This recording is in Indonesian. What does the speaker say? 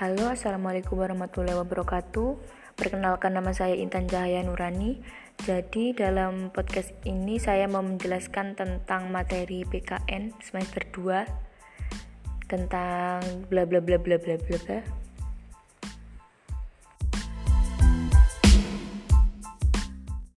Halo, Assalamualaikum warahmatullahi wabarakatuh. Perkenalkan nama saya Intan Cahaya Nurani. Jadi dalam podcast ini saya mau menjelaskan tentang materi PKN semester 2 tentang bla bla bla bla bla bla. bla.